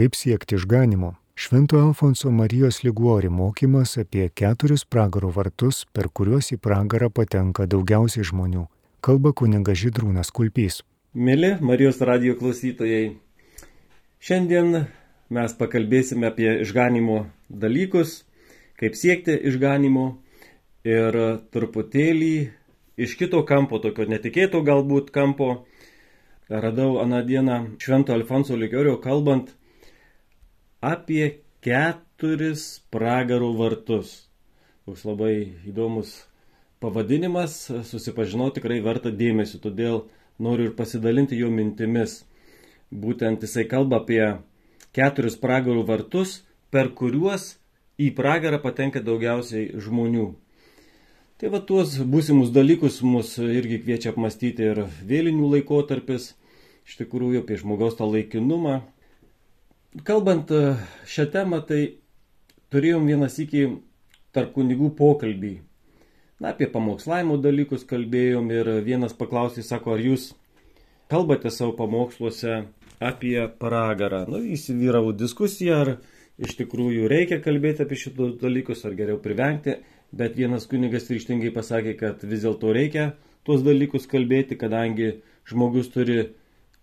Kaip siekti išganimo? Švento Alfonso Marijos Liguori mokymas apie keturis pragaro vartus, per kuriuos į pragarą patenka daugiausiai žmonių. Kalba kuninga Židrūnas Kulpys. Mėly Marijos radio klausytojai, šiandien mes pakalbėsime apie išganimo dalykus, kaip siekti išganimo ir truputėlį iš kito kampo, tokio netikėto galbūt kampo, radau aną dieną Švento Alfonso Ligiorio kalbant apie keturis pragarų vartus. Toks labai įdomus pavadinimas, susipažinau tikrai verta dėmesio, todėl noriu ir pasidalinti jo mintimis. Būtent jisai kalba apie keturis pragarų vartus, per kuriuos į pragarą patenka daugiausiai žmonių. Tai va tuos būsimus dalykus mus irgi kviečia apmastyti ir vėlinių laikotarpis, iš tikrųjų apie žmogaus tą laikinumą. Kalbant e, šią temą, tai turėjom vienas iki tarp kunigų pokalbį. Na, apie pamokslavimo dalykus kalbėjom ir vienas paklausė, sako, ar jūs kalbate savo pamoksluose apie pragarą. Na, įsivyravo diskusija, ar iš tikrųjų reikia kalbėti apie šitus dalykus, ar geriau privengti bet vienas kunigas ryštingai pasakė, kad vis dėlto reikia tuos dalykus kalbėti, kadangi žmogus turi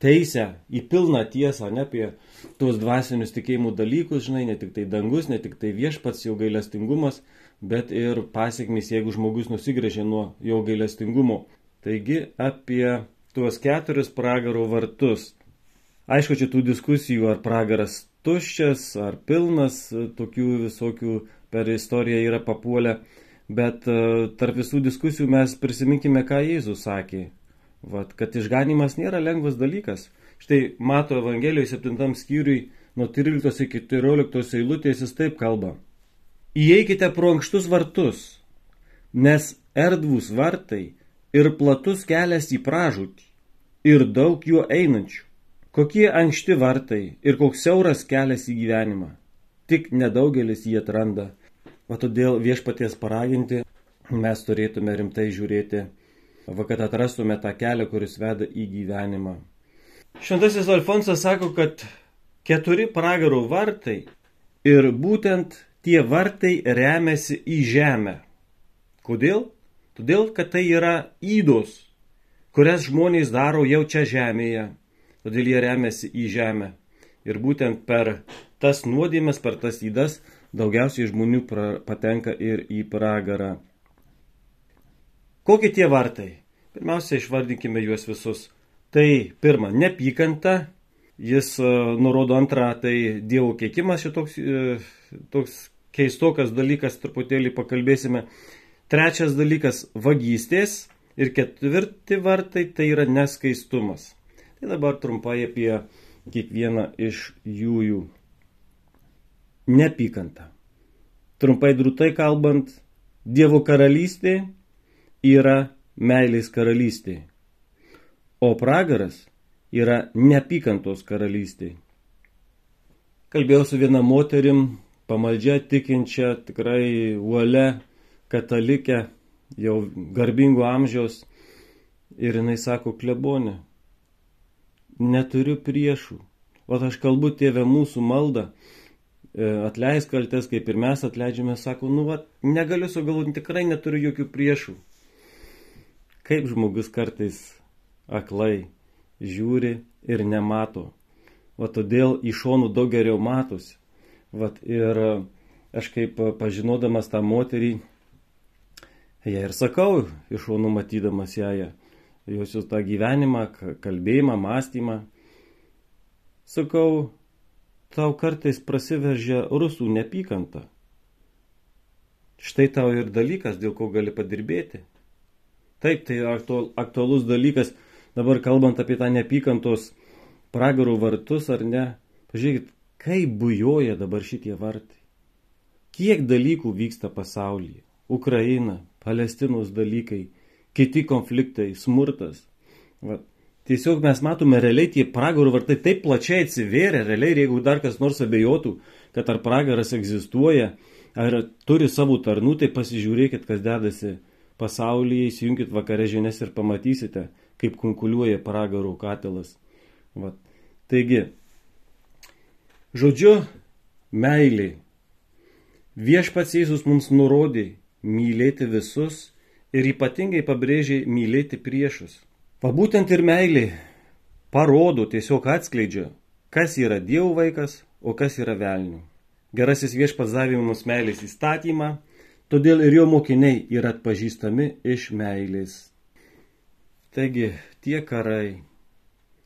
teisę į pilną tiesą, ne apie tuos dvasinius tikėjimų dalykus, žinai, ne tik tai dangus, ne tik tai viešpats jau gailestingumas, bet ir pasiekmis, jeigu žmogus nusigrėžė nuo jo gailestingumo. Taigi apie tuos keturis pragaro vartus. Aišku, čia tų diskusijų, ar pragaras tuščias, ar pilnas, tokių visokių per istoriją yra papuolę, bet e, tarp visų diskusijų mes prisiminkime, ką Jėzus sakė. Vat, kad išganimas nėra lengvas dalykas. Štai mato Evangelijoje 7 skyriui nuo 13 iki 14 eilutės jis taip kalba. Įeikite pro ankštus vartus, nes erdvus vartai ir platus kelias į pražūtį ir daug juo einančių. Kokie ankšti vartai ir koks siauras kelias į gyvenimą. Tik nedaugelis jį atranda. O todėl viešpaties paraginti mes turėtume rimtai žiūrėti, va kad atrastume tą kelią, kuris veda į gyvenimą. Šventasis Alfonsas sako, kad keturi pragarų vartai ir būtent tie vartai remiasi į žemę. Kodėl? Todėl, kad tai yra įdos, kurias žmonės daro jau čia žemėje. Todėl jie remiasi į žemę. Ir būtent per tas nuodėmės, per tas įdas daugiausiai žmonių pra, patenka ir į pragarą. Kokie tie vartai? Pirmiausia, išvardinkime juos visus. Tai pirma, nepykanta, jis uh, nurodo antrą, tai dievo kiekimas, šitoks uh, toks keistokas dalykas, truputėlį pakalbėsime. Trečias dalykas - vagystės. Ir ketvirti vartai - tai yra neskaistumas. Tai dabar trumpai apie kiekvieną iš jųjų nepykanta. Trumpai drūtai kalbant, Dievo karalystė yra meilės karalystė, o pragaras yra nepykantos karalystė. Kalbėjau su viena moterim, pamaldžia tikinčia, tikrai uole katalikę, jau garbingo amžiaus, ir jinai sako, klebonė, neturiu priešų. O aš kalbu tėvę mūsų maldą, E, atleisk kaltes, kaip ir mes atleidžiame, sako, nu, va, negaliu sugalvoti, tikrai neturiu jokių priešų. Kaip žmogus kartais aklai žiūri ir nemato. Va todėl iš šonų daug geriau matosi. Vat ir aš kaip pažinodamas tą moterį, ją ir sakau, iš šonų matydamas ją, jos tą gyvenimą, kalbėjimą, mąstymą. Sakau, tau kartais prasiveržia rusų nepykanta. Štai tau ir dalykas, dėl ko gali padirbėti. Taip, tai aktualus dalykas, dabar kalbant apie tą nepykantos pragarų vartus ar ne. Pažiūrėkit, kaip bujoja dabar šitie vartai. Kiek dalykų vyksta pasaulyje. Ukraina, Palestinos dalykai, kiti konfliktai, smurtas. Vat, Tiesiog mes matome realiai tie pragarų vartai taip plačiai atsivėrė, realiai ir jeigu dar kas nors abejotų, kad ar pragaras egzistuoja, ar turi savo tarnų, tai pasižiūrėkit, kas dedasi pasaulyje, įsijunkit vakare žinias ir pamatysite, kaip konkuliuoja pragarų katilas. Vat. Taigi, Žodžiu, meilė. Viešpats Jėzus mums nurodė mylėti visus ir ypatingai pabrėžė mylėti priešus. Va būtent ir meilė parodo, tiesiog atskleidžia, kas yra Dievo vaikas, o kas yra velnių. Gerasis viešpats davė mums meilės įstatymą, todėl ir jo mokiniai yra atpažįstami iš meilės. Taigi, tie karai,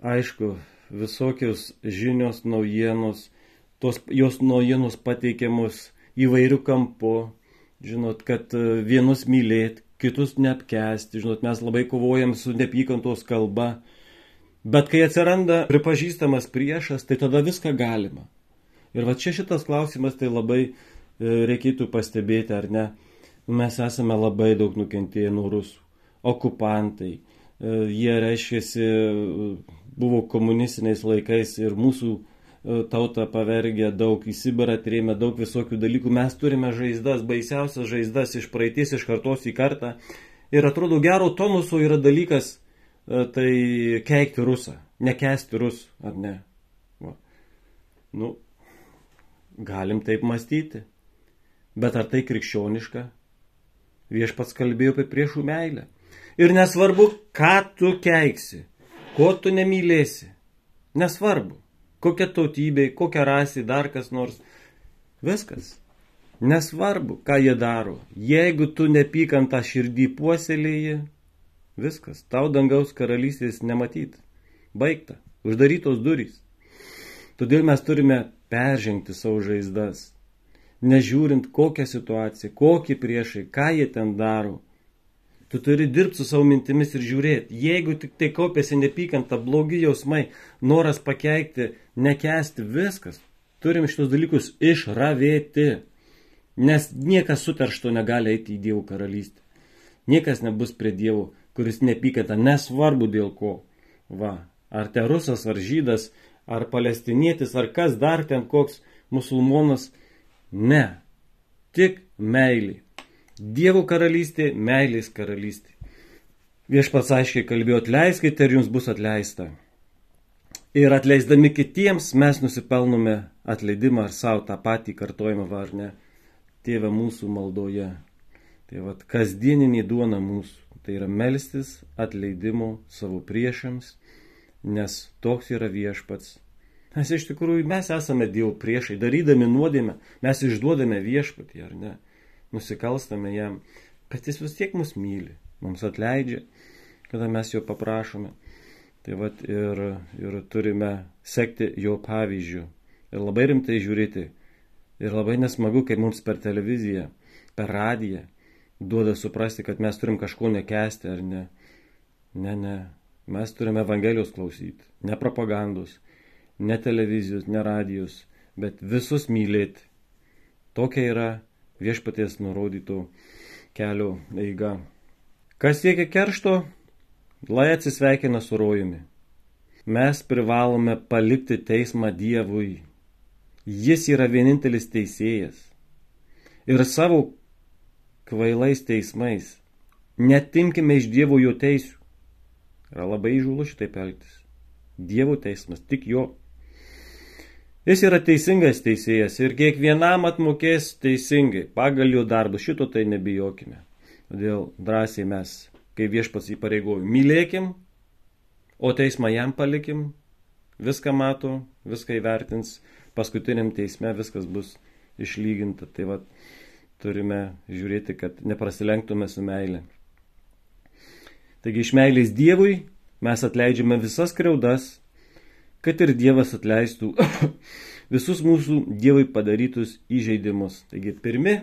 aišku, visokios žinios, naujienos, tos jos naujienos pateikiamos įvairių kampų, žinot, kad e, vienus mylėt, kitus neapkesti, žinot, mes labai kovojam su nepykantos kalba, bet kai atsiranda pripažįstamas priešas, tai tada viską galima. Ir va čia šitas klausimas tai labai reikėtų pastebėti, ar ne. Mes esame labai daug nukentėję nuo rusų. Okupantai. E, jie reiškėsi, buvo komunistiniais laikais ir mūsų e, tautą pavergė daug, į Sibirą trėmė daug visokių dalykų. Mes turime žaizdas, baisiausias žaizdas iš praeities, iš kartos į kartą. Ir atrodo, gero tonuso yra dalykas tai keikti rusą, nekesti rusų, ar ne? Va. Nu, Galim taip mąstyti. Bet ar tai krikščioniška? Viešpats kalbėjo apie priešų meilę. Ir nesvarbu, ką tu keiksi, ko tu nemylėsi. Nesvarbu, kokia tautybė, kokia rasė, dar kas nors. Viskas. Nesvarbu, ką jie daro. Jeigu tu nepykantą širdį puoselėji, viskas. Tau dangaus karalystės nematyt. Baigta. Uždarytos durys. Todėl mes turime peržengti savo žaizdas, nežiūrint kokią situaciją, kokį priešai, ką jie ten daro. Tu turi dirbti su savo mintimis ir žiūrėti. Jeigu tik tai kaupėsi nepykanta, blogi jausmai, noras pakeikti, nekesti, viskas. Turim šitos dalykus išravėti. Nes niekas suteršto negali eiti į Dievo karalystę. Niekas nebus prie Dievo, kuris nepykata, nesvarbu dėl ko. Va, ar te rusas, ar žydas, ar palestinietis, ar kas dar ten koks musulmonas. Ne. Tik meilė. Dievo karalystė, meilės karalystė. Viešpats aiškiai kalbėjo, atleiskite ir jums bus atleista. Ir atleisdami kitiems mes nusipelnome atleidimą ar savo tą patį kartojimą, ar ne, tėvę mūsų maldoje. Tai vad, kasdieninė duona mūsų. Tai yra melstis atleidimo savo priešams nes toks yra viešpats. Nes iš tikrųjų mes esame Dievo priešai, darydami nuodėmę, mes išduodame viešpatį, ar ne, nusikalstame jam, bet jis vis tiek mus myli, mums atleidžia, kada mes jo paprašome. Tai vad ir, ir turime sekti jo pavyzdžių ir labai rimtai žiūrėti. Ir labai nesmagu, kai mums per televiziją, per radiją duoda suprasti, kad mes turim kažko nekesti ar ne. Ne, ne, Mes turime Evangelijos klausyti, ne propagandos, ne televizijos, ne radijos, bet visus mylėti. Tokia yra viešpaties nurodytų kelio eiga. Kas siekia keršto, lai atsisveikina su rojumi. Mes privalome palikti teismą Dievui. Jis yra vienintelis teisėjas. Ir savo kvailais teismais netimkime iš Dievo jo teisų. Yra labai įžūlu šitaip elgtis. Dievo teismas, tik jo. Jis yra teisingas teisėjas ir kiekvienam atmokės teisingai, pagal jo darbus, šito tai nebijokime. Todėl drąsiai mes, kai viešpas įpareigoju, mylėkim, o teismą jam palikim, viską mato, viską įvertins, paskutiniam teisme viskas bus išlyginta. Tai va, turime žiūrėti, kad neprasilenktume su meilė. Taigi iš meilės Dievui mes atleidžiame visas kreudas, kad ir Dievas atleistų visus mūsų Dievui padarytus įžeidimus. Taigi pirmi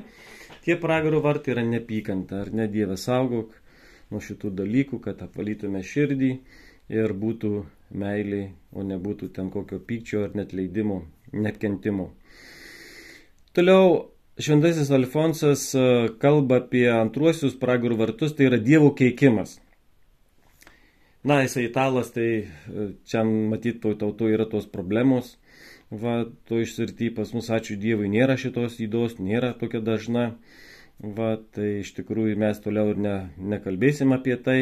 tie pragaro vartai yra nepykanta, ar ne Dievas saugok nuo šitų dalykų, kad apvalytume širdį ir būtų meilė, o nebūtų ten kokio pykčio ar net leidimo, net kentimo. Toliau Šventasis Alfonsas e, kalba apie antruosius pragarų vartus, tai yra Dievo keikimas. Na, jisai italas, tai e, čia matyt, toj tautų yra tos problemos. Va, to išsirty pas mus, ačiū Dievui, nėra šitos įdos, nėra tokia dažna. Va, tai iš tikrųjų mes toliau ir ne, nekalbėsim apie tai,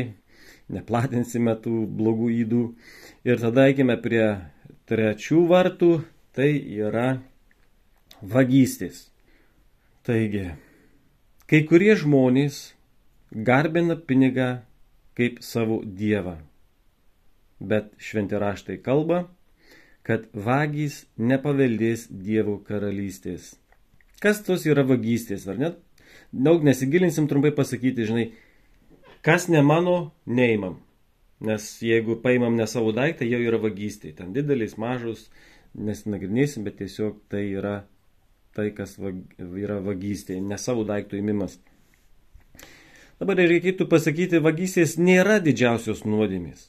neplatinsime tų blogų įdų. Ir tada eikime prie trečių vartų, Tai yra vagystės. Taigi, kai kurie žmonės garbina pinigą kaip savo dievą. Bet šventi raštai kalba, kad vagys nepaveldės Dievo karalystės. Kas tos yra vagystės, ar net? Daug nesigilinsim trumpai pasakyti, žinai, kas ne mano, neimam. Nes jeigu paimam ne savo daiktą, jau yra vagystė. Ten didelis, mažus, nesinagrinėsim, bet tiesiog tai yra tai, kas vag, yra vagystė, ne savo daiktų įmimas. Dabar reikėtų pasakyti, vagystės nėra didžiausios nuodėmės,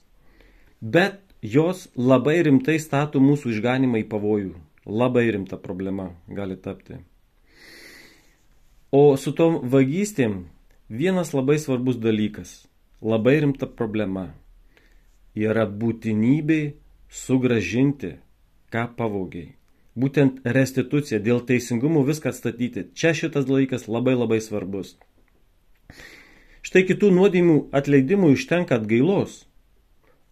bet jos labai rimtai stato mūsų išganimą į pavojų. Labai rimta problema gali tapti. O su tom vagystėm vienas labai svarbus dalykas, labai rimta problema yra būtinybė sugražinti, ką pavogiai. Būtent restitucija, dėl teisingumo viską atstatyti. Čia šitas laikas labai labai svarbus. Štai kitų nuodėmių atleidimui užtenka atgailos,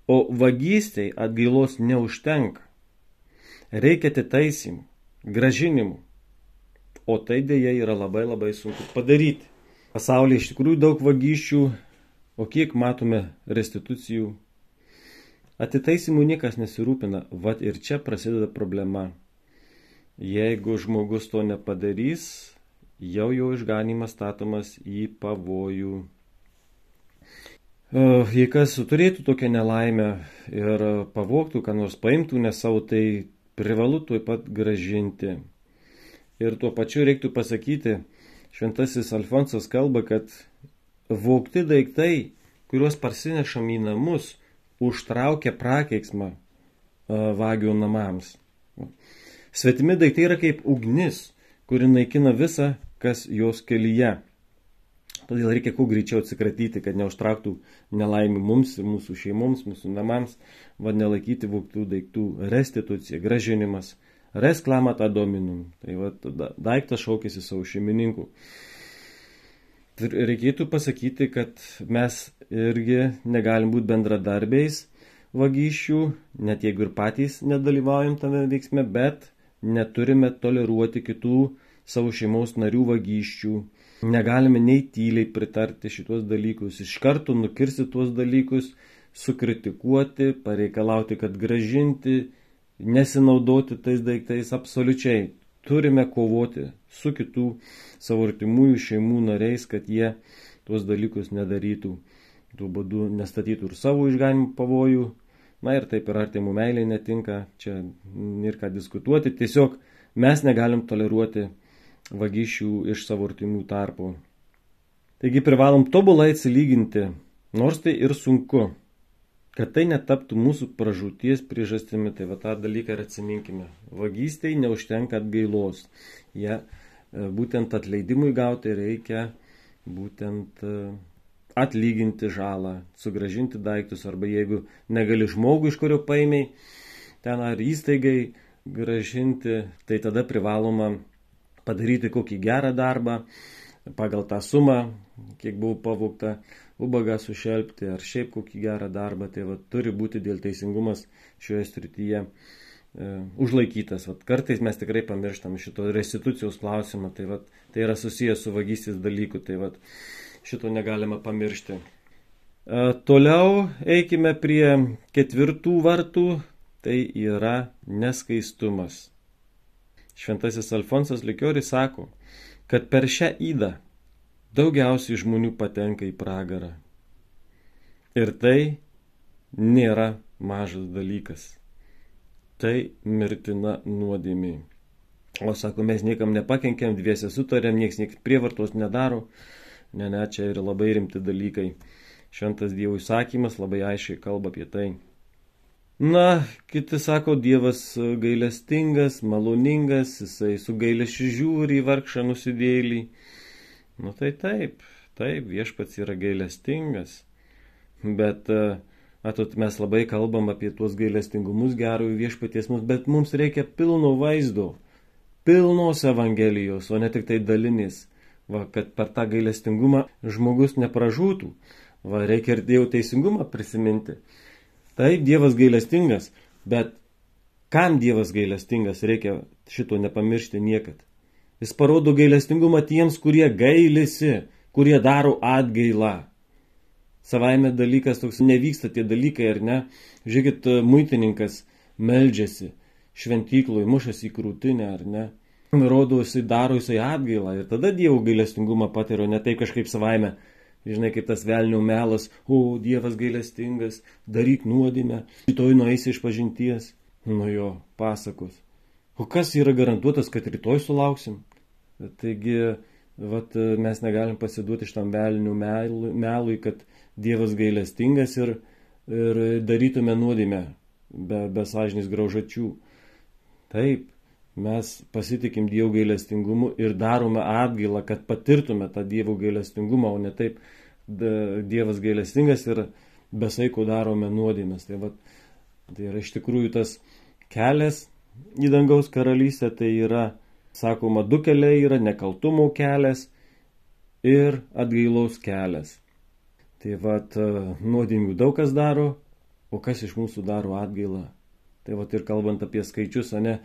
o vagystėj atgailos neužtenka. Reikia atitaisimų, gražinimų, o tai dėja yra labai labai sunku padaryti. Pasaulyje iš tikrųjų daug vagysčių, o kiek matome restitucijų Atitaisimų niekas nesirūpina, vad ir čia prasideda problema. Jeigu žmogus to nepadarys, jau jo išganimas statomas į pavojų. Jei kas turėtų tokią nelaimę ir pavoktų, ką nors paimtų ne savo, tai privalu tuoj pat gražinti. Ir tuo pačiu reiktų pasakyti, šventasis Alfonsas kalba, kad vokti daiktai, kuriuos parsinešam į namus, užtraukia prakeiksmą vagių namams. Svetimi daiktai yra kaip ugnis, kuri naikina visą, kas jos kelyje. Todėl reikia kuo greičiau atsikratyti, kad neužtrauktų nelaimį mums ir mūsų šeimoms, mūsų namams, vad nelaikyti voktų daiktų restitucija, gražinimas, resklamatą dominum. Tai va, daiktas šaukėsi savo šeimininkų. Reikėtų pasakyti, kad mes irgi negalim būti bendradarbiais vagysčių, net jeigu ir patys nedalyvaujam tame veiksme, bet neturime toleruoti kitų savo šeimos narių vagysčių. Negalime nei tyliai pritarti šitos dalykus, iš karto nukirsti tuos dalykus, sukritikuoti, pareikalauti, kad gražinti, nesinaudoti tais daiktais absoliučiai. Turime kovoti su kitų savo artimųjų šeimų nariais, kad jie tuos dalykus nedarytų tuo būdu nestatytų ir savo išganimų pavojų. Na ir taip ir artimų meilė netinka, čia ir ką diskutuoti, tiesiog mes negalim toleruoti vagysčių iš savo artimų tarpų. Taigi privalom tobulai atsilyginti, nors tai ir sunku, kad tai netaptų mūsų pražūties priežastimi, tai va tą dalyką ir atsiminkime. Vagystėj neužtenka atgailos, ja, būtent atleidimui gauti reikia būtent atlyginti žalą, sugražinti daiktus, arba jeigu negali žmogų, iš kurio paimiai, ten ar įstaigai gražinti, tai tada privaloma padaryti kokį gerą darbą pagal tą sumą, kiek buvo pavokta, ubagą sušelbti ar šiaip kokį gerą darbą, tai va, turi būti dėl teisingumas šioje srityje e, užlaikytas. Vat, kartais mes tikrai pamirštam šito restitucijos klausimą, tai, vat, tai yra susijęs su vagystės dalyku. Tai, vat, šito negalima pamiršti. E, toliau eikime prie ketvirtų vartų, tai yra neskaistumas. Šventasis Alfonsas Likioris sako, kad per šią įdą daugiausiai žmonių patenka į pragarą. Ir tai nėra mažas dalykas. Tai mirtina nuodėmė. O sako, mes niekam nepakenkėm, dviese sutarėm, nieks nieks prievartos nedaro, Ne, ne, čia yra labai rimti dalykai. Šventas Dievo įsakymas labai aiškiai kalba apie tai. Na, kiti sako, Dievas gailestingas, maloningas, jisai su gailėšiu žiūri į vargšą nusidėlį. Nu tai taip, taip, viešpats yra gailestingas. Bet, atot, mes labai kalbam apie tuos gailestingumus gerųjų viešpaties mums, bet mums reikia pilno vaizdo, pilnos evangelijos, o ne tik tai dalinis va, kad per tą gailestingumą žmogus nepražūtų. Va, reikia ir Dievo teisingumą prisiminti. Taip, Dievas gailestingas, bet Kam Dievas gailestingas, reikia šito nepamiršti niekad. Jis parodo gailestingumą tiems, kurie gailisi, kurie daro atgailą. Savaime dalykas toks nevyksta tie dalykai, ar ne? Žiūrėkit, muitininkas meldžiasi šventyklui, mušasi į krūtinę, ar ne? Rodo, jisai daro jisai atgailą ir tada Dievo gailestingumą patiria, ne taip kažkaip savaime. Žinai, kaip tas velnių melas, o Dievas gailestingas, daryk nuodėmę, rytoj nueisi iš pažinties nuo jo pasakos. O kas yra garantuotas, kad rytoj sulauksim? Taigi, vat, mes negalim pasiduoti šitam velnių melui, kad Dievas gailestingas ir, ir darytume nuodėmę be, be sąžinės graužačių. Taip, mes pasitikim Dievo gailestingumu ir darome atgailą, kad patirtume tą Dievo gailestingumą, o ne taip Dievas gailestingas ir besaiko darome nuodėmės. Tai, va, tai yra iš tikrųjų tas kelias į dangaus karalystę, tai yra, sakoma, du keliai yra nekaltumo kelias ir atgailaus kelias. Tai vad, nuodėmių daug kas daro, o kas iš mūsų daro atgailą. Tai vad ir kalbant apie skaičius, ne,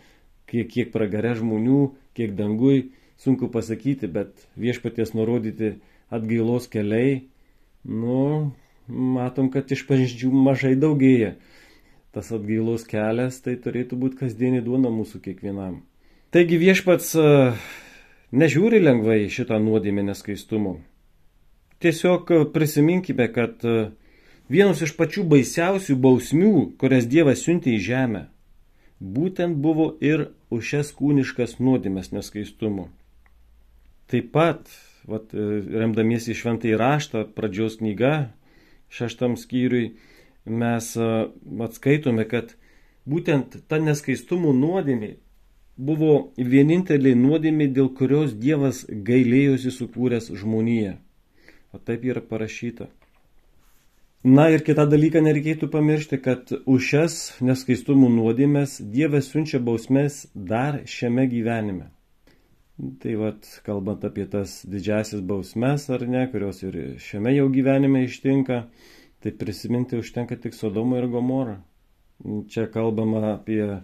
kiek, kiek pragare žmonių, kiek dangui, sunku pasakyti, bet viešpaties nurodyti atgailos keliai, nu, matom, kad iš pavyzdžių mažai daugėja. Tas atgailos kelias tai turėtų būti kasdienį duona mūsų kiekvienam. Taigi viešpats e, nežiūri lengvai šitą nuodėmę neskaistumo. Tiesiog prisiminkime, kad e, vienas iš pačių baisiausių bausmių, kurias Dievas siuntė į žemę, būtent buvo ir už šias kūniškas nuodėmės neskaistumo. Taip pat, vat, e, remdamiesi šventai raštą, pradžios knyga, šeštam skyriui, mes e, atskaitome, kad būtent ta neskaistumo nuodėmė buvo vienintelė nuodėmė, dėl kurios Dievas gailėjosi sukūręs žmoniją. O taip yra parašyta. Na ir kitą dalyką nereikėtų pamiršti, kad už šias neskaistumų nuodėmės Dievas siunčia bausmės dar šiame gyvenime. Tai vad, kalbant apie tas didžiasis bausmes ar ne, kurios ir šiame jau gyvenime ištinka, tai prisiminti užtenka tik Sodomą ir Gomorą. Čia kalbama apie,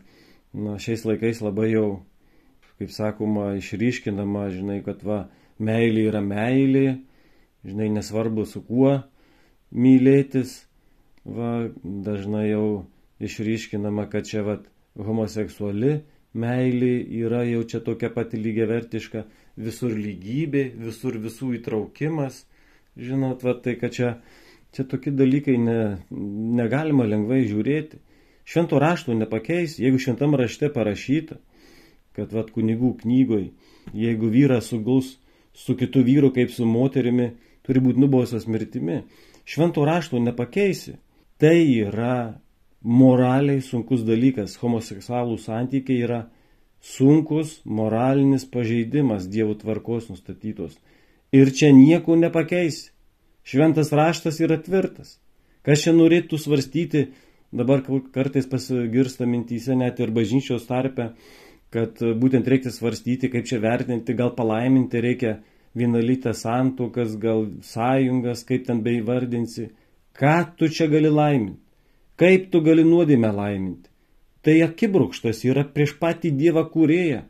na, šiais laikais labai jau, kaip sakoma, išryškinama, žinai, kad va, meilė yra meilė, žinai, nesvarbu su kuo mylėtis, va, dažnai jau išryškinama, kad čia va, homoseksuali meilė yra jau čia tokia pati lygiavertiška, visur lygybė, visur visų įtraukimas. Žinot, va, tai kad čia, čia tokie dalykai ne, negalima lengvai žiūrėti. Švento rašto nepakeis, jeigu šventam rašte parašyta, kad vad kunigų knygoj, jeigu vyras suguls su kitu vyru kaip su moterimi, turi būti nubausas mirtimi švento rašto nepakeisi. Tai yra moraliai sunkus dalykas. Homoseksualų santykiai yra sunkus moralinis pažeidimas Dievo tvarkos nustatytos. Ir čia nieko nepakeisi. Šventas raštas yra tvirtas. Kas čia norėtų svarstyti, dabar kartais pasigirsta mintyse net ir bažnyčios tarpe, kad būtent reikia svarstyti, kaip čia vertinti, gal palaiminti reikia vienalytės santokas, gal sąjungas, kaip ten beivardinsi. Ką tu čia gali laiminti? Kaip tu gali nuodėmę laiminti? Tai akibrukštas yra prieš patį Dievą kūrėją,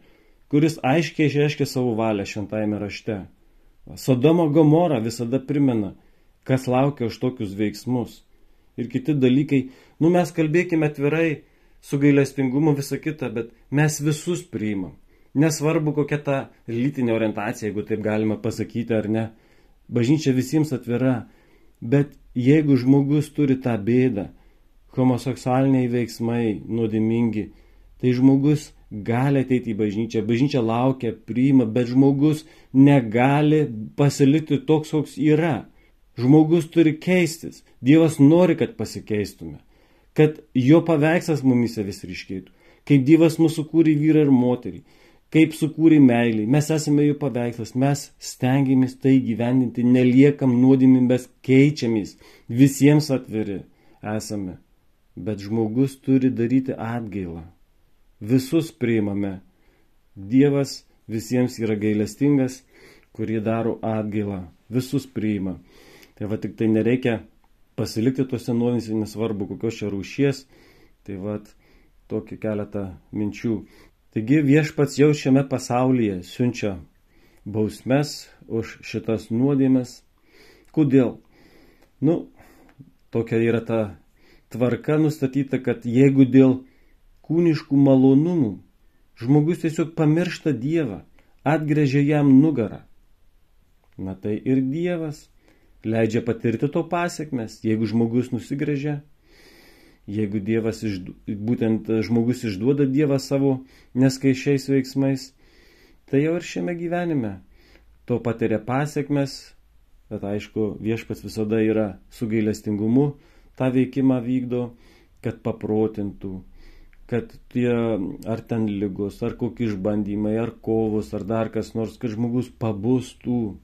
kuris aiškiai išreiškia savo valią šventajame rašte. Sodoma Gomora visada primena, kas laukia už tokius veiksmus. Ir kiti dalykai, nu mes kalbėkime atvirai, su gailestingumu visą kitą, bet mes visus priimam. Nesvarbu, kokia ta lytinė orientacija, jeigu taip galima pasakyti ar ne. Bažnyčia visiems atvira. Bet jeigu žmogus turi tą bėdą, homoseksualiniai veiksmai nuodimingi, tai žmogus gali ateiti į bažnyčią, bažnyčia laukia, priima, bet žmogus negali pasilikti toks, koks yra. Žmogus turi keistis. Dievas nori, kad pasikeistume. Kad jo paveikslas mumise vis ryškėtų. Kaip Dievas mūsų kūrė vyrą ir moterį kaip sukūrė meilį, mes esame jų paveikslas, mes stengiamės tai gyvendinti, neliekam nuodėmėmis, keičiamės, visiems atviri esame. Bet žmogus turi daryti atgailą. Visus priimame. Dievas visiems yra gailestingas, kurie daro atgailą. Visus priima. Tai va tik tai nereikia pasilikti tuose nuodėmėse, nesvarbu kokios čia rūšies. Tai va tokį keletą minčių. Taigi viešpats jau šiame pasaulyje siunčia bausmes už šitas nuodėmes. Kodėl? Nu, tokia yra ta tvarka nustatyta, kad jeigu dėl kūniškų malonumų žmogus tiesiog pamiršta Dievą, atgrėžia jam nugarą, na tai ir Dievas leidžia patirti to pasiekmes, jeigu žmogus nusigrėžia, jeigu Dievas, išdu, būtent žmogus išduoda Dievą savo neskaišiais veiksmais, tai jau ir šiame gyvenime. To patiria pasiekmes, bet aišku, viešpats visada yra su gailestingumu, tą veikimą vykdo, kad paprotintų, kad tie ar ten lygos, ar kokie išbandymai, ar kovos, ar dar kas nors, kad žmogus pabustų,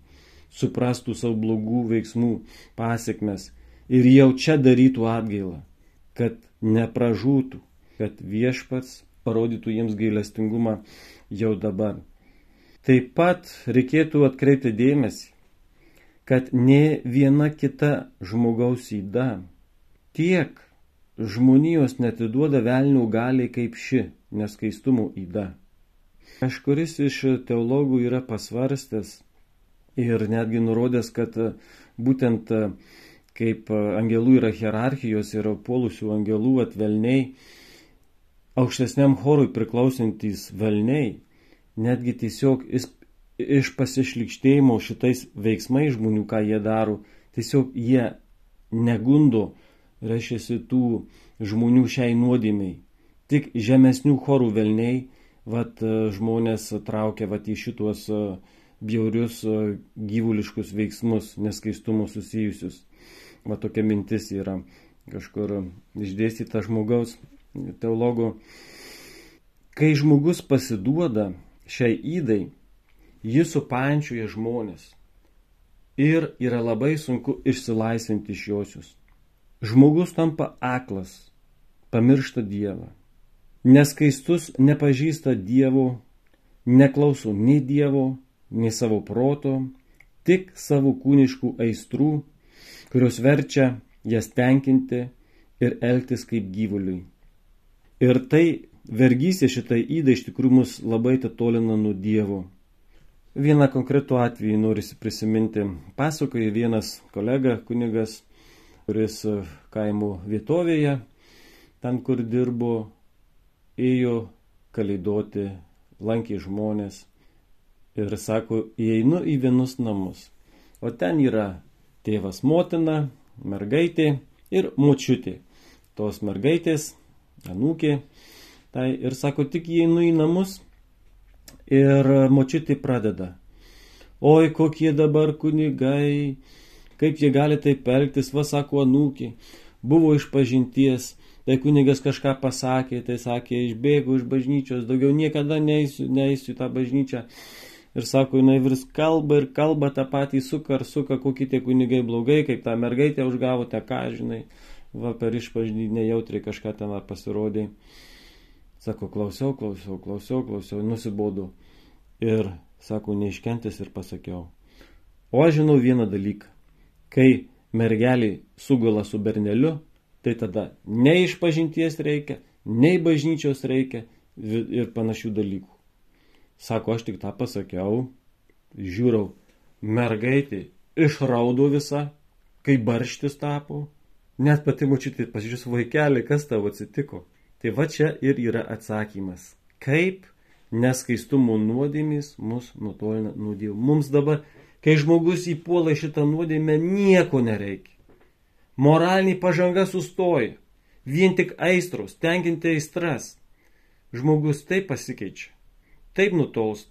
suprastų savo blogų veiksmų pasiekmes ir jau čia darytų atgailą, kad nepražūtų, kad viešpats parodytų jiems gailestingumą jau dabar. Taip pat reikėtų atkreipti dėmesį, kad ne viena kita žmogaus įda tiek žmonijos netiduoda velnių galiai kaip ši neskaistumų įda. Kažkuris iš teologų yra pasvarstęs ir netgi nurodęs, kad būtent kaip angelų yra hierarchijos ir puolusių angelų atvelniai, aukštesniam chorui priklausantys velniai, netgi tiesiog iš pasišlikštėjimo šitais veiksmais žmonių, ką jie daro, tiesiog jie negundo reiškiasi tų žmonių šiai nuodėmiai. Tik žemesnių chorų velniai, vat žmonės traukia vat į šitos bjaurius gyvuliškus veiksmus, neskaistumus susijusius. Va tokia mintis yra kažkur išdėstyta žmogaus teologo. Kai žmogus pasiduoda šiai įdai, jis supančioja žmonės ir yra labai sunku išsilaisvinti iš josius. Žmogus tampa aklas, pamiršta Dievą. Neskaistus nepažįsta Dievo, neklauso nei Dievo, nei savo proto, tik savo kūniškų aistrų, kurios verčia jas tenkinti ir elgtis kaip gyvuliui. Ir tai vergysė šitai įdai iš tikrųjų mus labai tolina nuo Dievo. Vieną konkretų atvejį norisi prisiminti. Pasakoja vienas kolega, kunigas, kuris e, kaimo vietovėje, ten kur dirbo, ėjo kalėdoti, lankė žmonės ir sako, įeinu į vienus namus. O ten yra tėvas motina, mergaitė ir močiutė. Tos mergaitės, anūkė, tai ir sako, tik įeinu į namus ir močiutė pradeda. Oi, kokie dabar kunigai, kaip jie gali taip elgtis, va sako anūkė, buvo iš pažinties, tai kunigas kažką pasakė, tai sakė, išbėgo iš bažnyčios, daugiau niekada neįsiu, neįsiu tą bažnyčią. Ir sako, jinai vis kalba ir kalba tą patį suka ar suka, kokie tie kunigai blogai, kaip tą mergaitę užgavote, ką žinai, va per išpažinį nejautriai kažką ten pasirodė. Sako, klausiau, klausiau, klausiau, klausiau, nusibodu. Ir sako, neiškentęs ir pasakiau. O aš žinau vieną dalyką kai mergelį sugula su berneliu, tai tada nei išpažinties reikia, nei bažnyčios reikia ir panašių dalykų. Sako, aš tik tą pasakiau, žiūrau, mergaitė išraudo visą, kai barštis tapo, net pati mučiutė pasižiūrės vaikelį, kas tavo atsitiko. Tai va čia ir yra atsakymas, kaip neskaistumo nuodėmis mus nutolina nuo Dievo. Mums dabar Kai žmogus įpuola šitą nuodėmę, nieko nereikia. Moralinė pažanga sustoja. Vien tik aistros, tenkinti aistras. Žmogus taip pasikeičia, taip nutolst.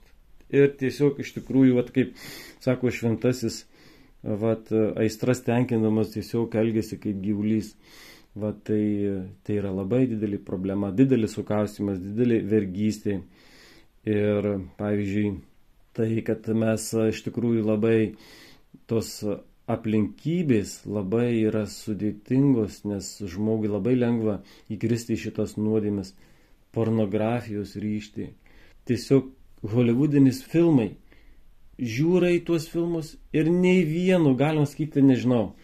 Ir tiesiog iš tikrųjų, vat, kaip sako šventasis, vat, aistras tenkindamas tiesiog elgesi kaip gyvulys. Vat, tai, tai yra labai didelė problema, didelis sukausimas, didelė vergystė. Ir pavyzdžiui, tai kad mes iš tikrųjų labai tos aplinkybės labai yra sudėtingos, nes žmogui labai lengva įkristi į šitas nuodėmes, pornografijos ryštį. Tiesiog holivudinis filmai. Žiūra į tuos filmus ir nei vieno, galima sakyti, nežinau,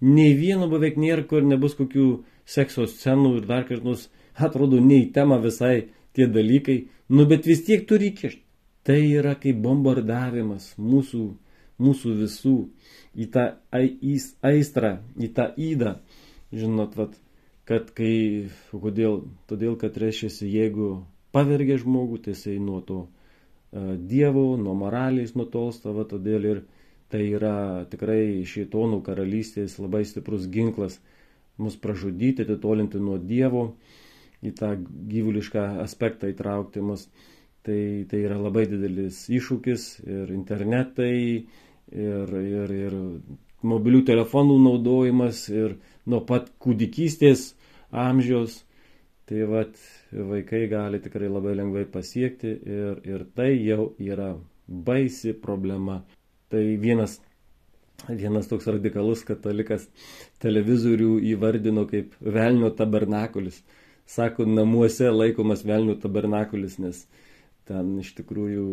nei vieno beveik nėra, kur nebus kokių sekso scenų ir dar kartus atrodo ne į temą visai tie dalykai, nu bet vis tiek turi įkišti. Tai yra kaip bombardavimas mūsų, mūsų visų į tą aistrą, į tą įdą. Žinot, vat, kad kai, kodėl, todėl, kad reiškia, jeigu pavergia žmogų, tai jisai nuo to uh, dievo, nuo moralės nutolsta, va, todėl ir tai yra tikrai šeitonų karalystės labai stiprus ginklas mus pražudyti, atitolinti nuo dievo, į tą gyvulišką aspektą įtraukti mus. Tai, tai yra labai didelis iššūkis ir internetai, ir, ir, ir mobilių telefonų naudojimas, ir nuo pat kūdikystės amžiaus. Tai vat vaikai gali tikrai labai lengvai pasiekti ir, ir tai jau yra baisi problema. Tai vienas, vienas toks radikalus katalikas televizorių įvardino kaip velnio tabernakulis. Sako, namuose laikomas velnio tabernakulis, nes ten iš tikrųjų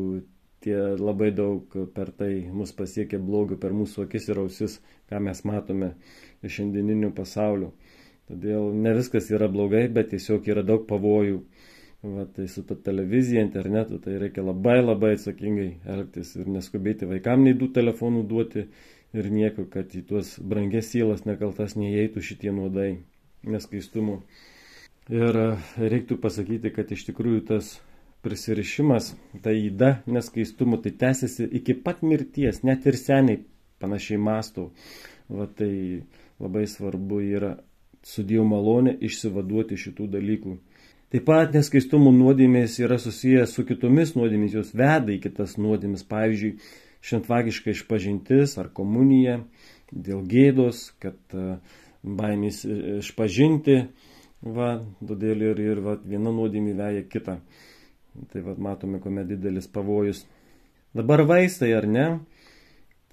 tie labai daug per tai mus pasiekia blogio per mūsų akis ir ausis, ką mes matome iš šiandieninių pasaulių. Todėl ne viskas yra blogai, bet tiesiog yra daug pavojų. Va, tai su ta televizija, internetu, tai reikia labai labai atsakingai elgtis ir neskubėti vaikam nei du telefonų duoti ir nieko, kad į tuos brangės sielas nekaltas neįeitų šitie nuodai neskaistumo. Ir reiktų pasakyti, kad iš tikrųjų tas prisirišimas, ta įda neskaistumu, tai tęsiasi iki pat mirties, net ir seniai panašiai mastau. Va tai labai svarbu yra su Dievo malonė išsivaduoti šitų dalykų. Taip pat neskaistumų nuodėmės yra susijęs su kitomis nuodėmės, jos veda į kitas nuodėmės, pavyzdžiui, šventvagiška išpažintis ar komunija dėl gėdos, kad e, baimės e, išpažinti, va, todėl ir, ir va, viena nuodėmė veja kitą. Tai vad matome, kuomet didelis pavojus. Dabar vaistai ar ne,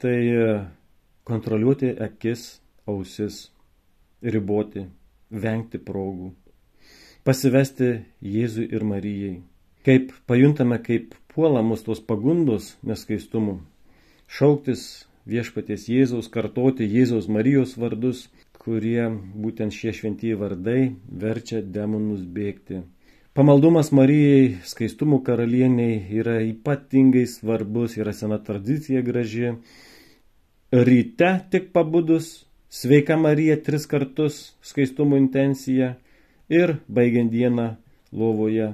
tai e, kontroliuoti akis, ausis, riboti, vengti progų, pasivesti Jėzui ir Marijai. Kaip pajuntame, kaip puola mus tos pagundos neskaistumų, šauktis viešpaties Jėzaus, kartoti Jėzaus Marijos vardus, kurie būtent šie šventieji vardai verčia demonus bėgti Pamaldumas Marijai, skaistumų karalieniai yra ypatingai svarbus, yra sena tradicija graži. Ryte tik pabudus, sveika Marija tris kartus, skaistumo intencija ir baigiant dieną lovoje,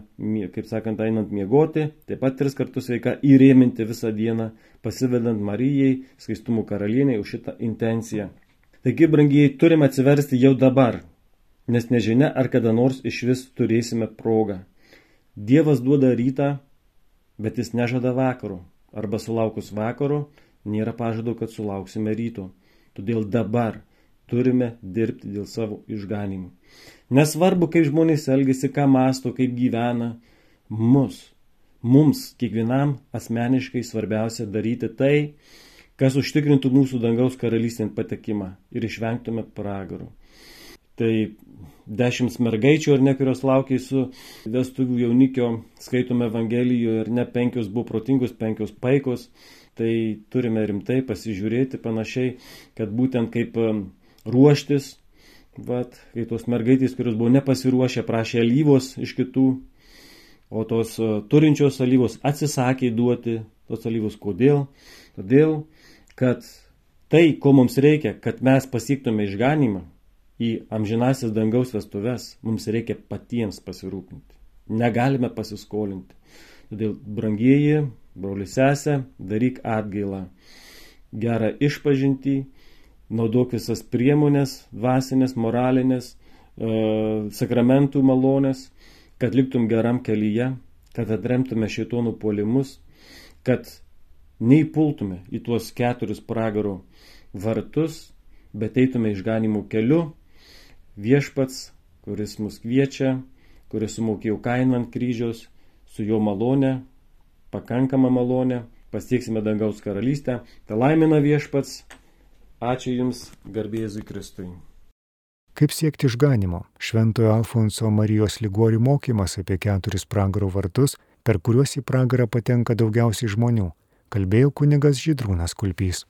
kaip sakant, einant miegoti, taip pat tris kartus sveika įrėminti visą dieną, pasivedant Marijai, skaistumų karalieniai už šitą intenciją. Taigi, brangiai, turime atsiversti jau dabar, nes nežinia, ar kada nors iš vis turėsime progą. Dievas duoda rytą, bet jis nežada vakaro, arba sulaukus vakaro nėra pažado, kad sulauksime ryto. Todėl dabar turime dirbti dėl savo išganimų. Nesvarbu, kaip žmonės elgesi, ką masto, kaip gyvena, mus, mums, kiekvienam asmeniškai svarbiausia daryti tai, kas užtikrintų mūsų dangaus karalystėn patekimą ir išvengtume pragarų. Tai dešimt mergaičių, ar ne, kurios laukia su vestuvių jaunikio, skaitome Evangelijoje, ir ne penkios buvo protingos, penkios paikos. Tai turime rimtai pasižiūrėti panašiai, kad būtent kaip ruoštis, vat, kai tos mergaitės, kurios buvo nepasiruošę, prašė alyvos iš kitų, o tos uh, turinčios alyvos atsisakė duoti tos alyvos. Kodėl? Todėl, kad tai, ko mums reikia, kad mes pasiektume išganimą, į amžinasis dangaus vestuves, mums reikia patiems pasirūpinti. Negalime pasiskolinti. Todėl, brangieji, broli sesė, daryk atgailą. Gerą išpažinti, naudok visas priemonės, dvasinės, moralinės, e, sakramentų malonės, kad liktum geram kelyje, kad atremtume šitonų puolimus, kad neįpultume į tuos keturis pragaro vartus, bet eitume išganimų keliu viešpats, kuris mus kviečia, kuris sumokėjo kainą ant kryžiaus, su jo malone, pakankama malone, pasieksime dangaus karalystę. Tai laimina viešpats. Ačiū Jums, garbėzui Kristui. Kaip siekti išganimo? Šventojo Alfonso Marijos Ligorių mokymas apie keturis pragaro vartus, per kuriuos į pragarą patenka daugiausiai žmonių, kalbėjo kunigas Žydrūnas Kulpys.